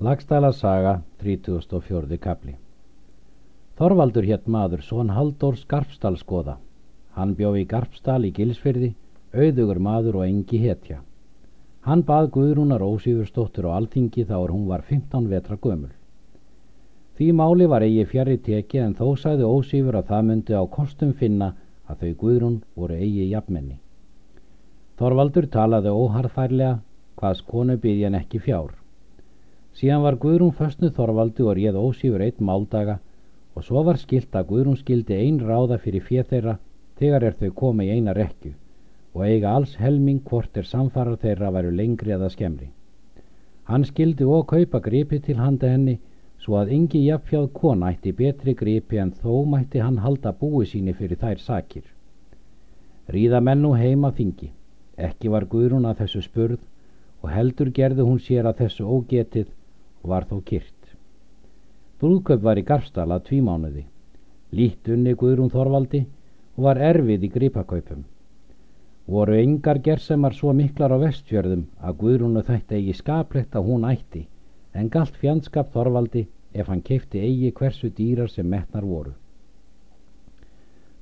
Lagstæla saga, 34. kapli Þorvaldur hétt maður, son Halldór Skarpsdalskoða. Hann bjó í Garpsdal í Gilsfyrði, auðugur maður og engi hetja. Hann bað Guðrúnar Ósífursdóttur á alþingi þá er hún var 15 vetra gömul. Því máli var eigi fjari teki en þó sagði Ósífur að það myndi á kostum finna að þau Guðrún voru eigi jafnmenni. Þorvaldur talaði óharðfærlega hvaðs konu hann ekki fjár. Síðan var Guðrún föstnu Þorvaldi og réð ósífur eitt máldaga og svo var skilt að Guðrún skildi ein ráða fyrir fér þeirra þegar er þau komi í eina rekju og eiga alls helming hvort er samfarar þeirra væru lengri eða skemri. Hann skildi og kaupa gripi til handa henni svo að yngi jafnfjáð kona ætti betri gripi en þó mætti hann halda búi síni fyrir þær sakir. Ríða mennu heima þingi. Ekki var Guðrún að þessu spurð og heldur gerði hún sér að þessu ógetið og var þó kyrt. Brúðkaup var í Garstala tvímánuði. Lít unni Guðrún Þorvaldi og var erfið í gripakaupum. Voru engar gersemar svo miklar á vestfjörðum að Guðrúnu þætti eigi skaplegt að hún ætti en galt fjandskap Þorvaldi ef hann keipti eigi hversu dýrar sem metnar voru.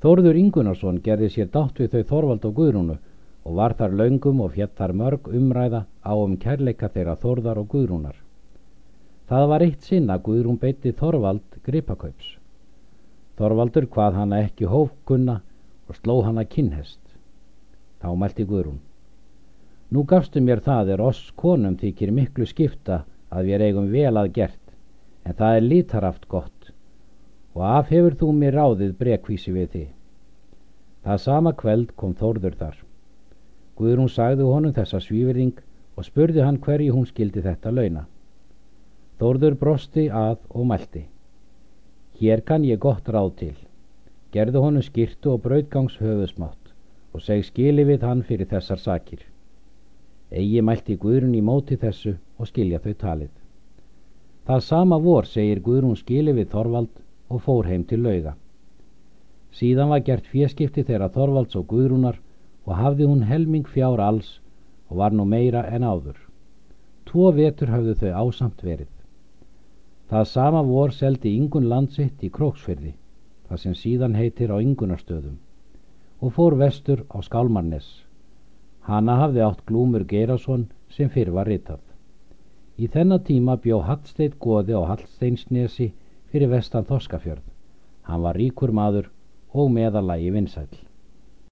Þórður Ingunarsson gerði sér dátt við þau Þorvald og Guðrúnu og var þar laungum og fjett þar mörg umræða á um kærleika þeirra Þórðar og Guðrúnar. Það var eitt sinn að Guðrún beitti Þorvald gripakaups. Þorvaldur hvað hana ekki hófkunna og sló hana kinnhest. Þá mælti Guðrún. Nú gafstu mér það er oss konum þykir miklu skipta að við eigum vel að gert, en það er lítaraft gott og af hefur þú mér ráðið brekvísi við þið. Það sama kveld kom Þórður þar. Guðrún sagði honum þessa svíverðing og spurði hann hverju hún skildi þetta launa. Þórður brosti að og mælti. Hér kann ég gott ráð til. Gerðu honum skýrtu og brautgangs höfusmátt og seg skili við hann fyrir þessar sakir. Egi mælti Guðrún í móti þessu og skilja þau talið. Það sama vor segir Guðrún skili við Þorvald og fór heim til lauga. Síðan var gert fjerskipti þeirra Þorvalds og Guðrúnar og hafði hún helming fjár alls og var nú meira en áður. Tvo vetur hafðu þau ásamt verið. Það sama vor seldi yngun landsitt í Króksfyrði, það sem síðan heitir á yngunarstöðum, og fór vestur á Skálmarnes. Hanna hafði átt Glúmur Geirason sem fyrr var ritað. Í þennan tíma bjó Hallsteit goði á Hallsteinsnesi fyrir vestan Þoskafjörð. Hann var ríkur maður og meðalagi vinsæl.